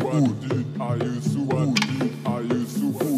to do? I used to? I used to?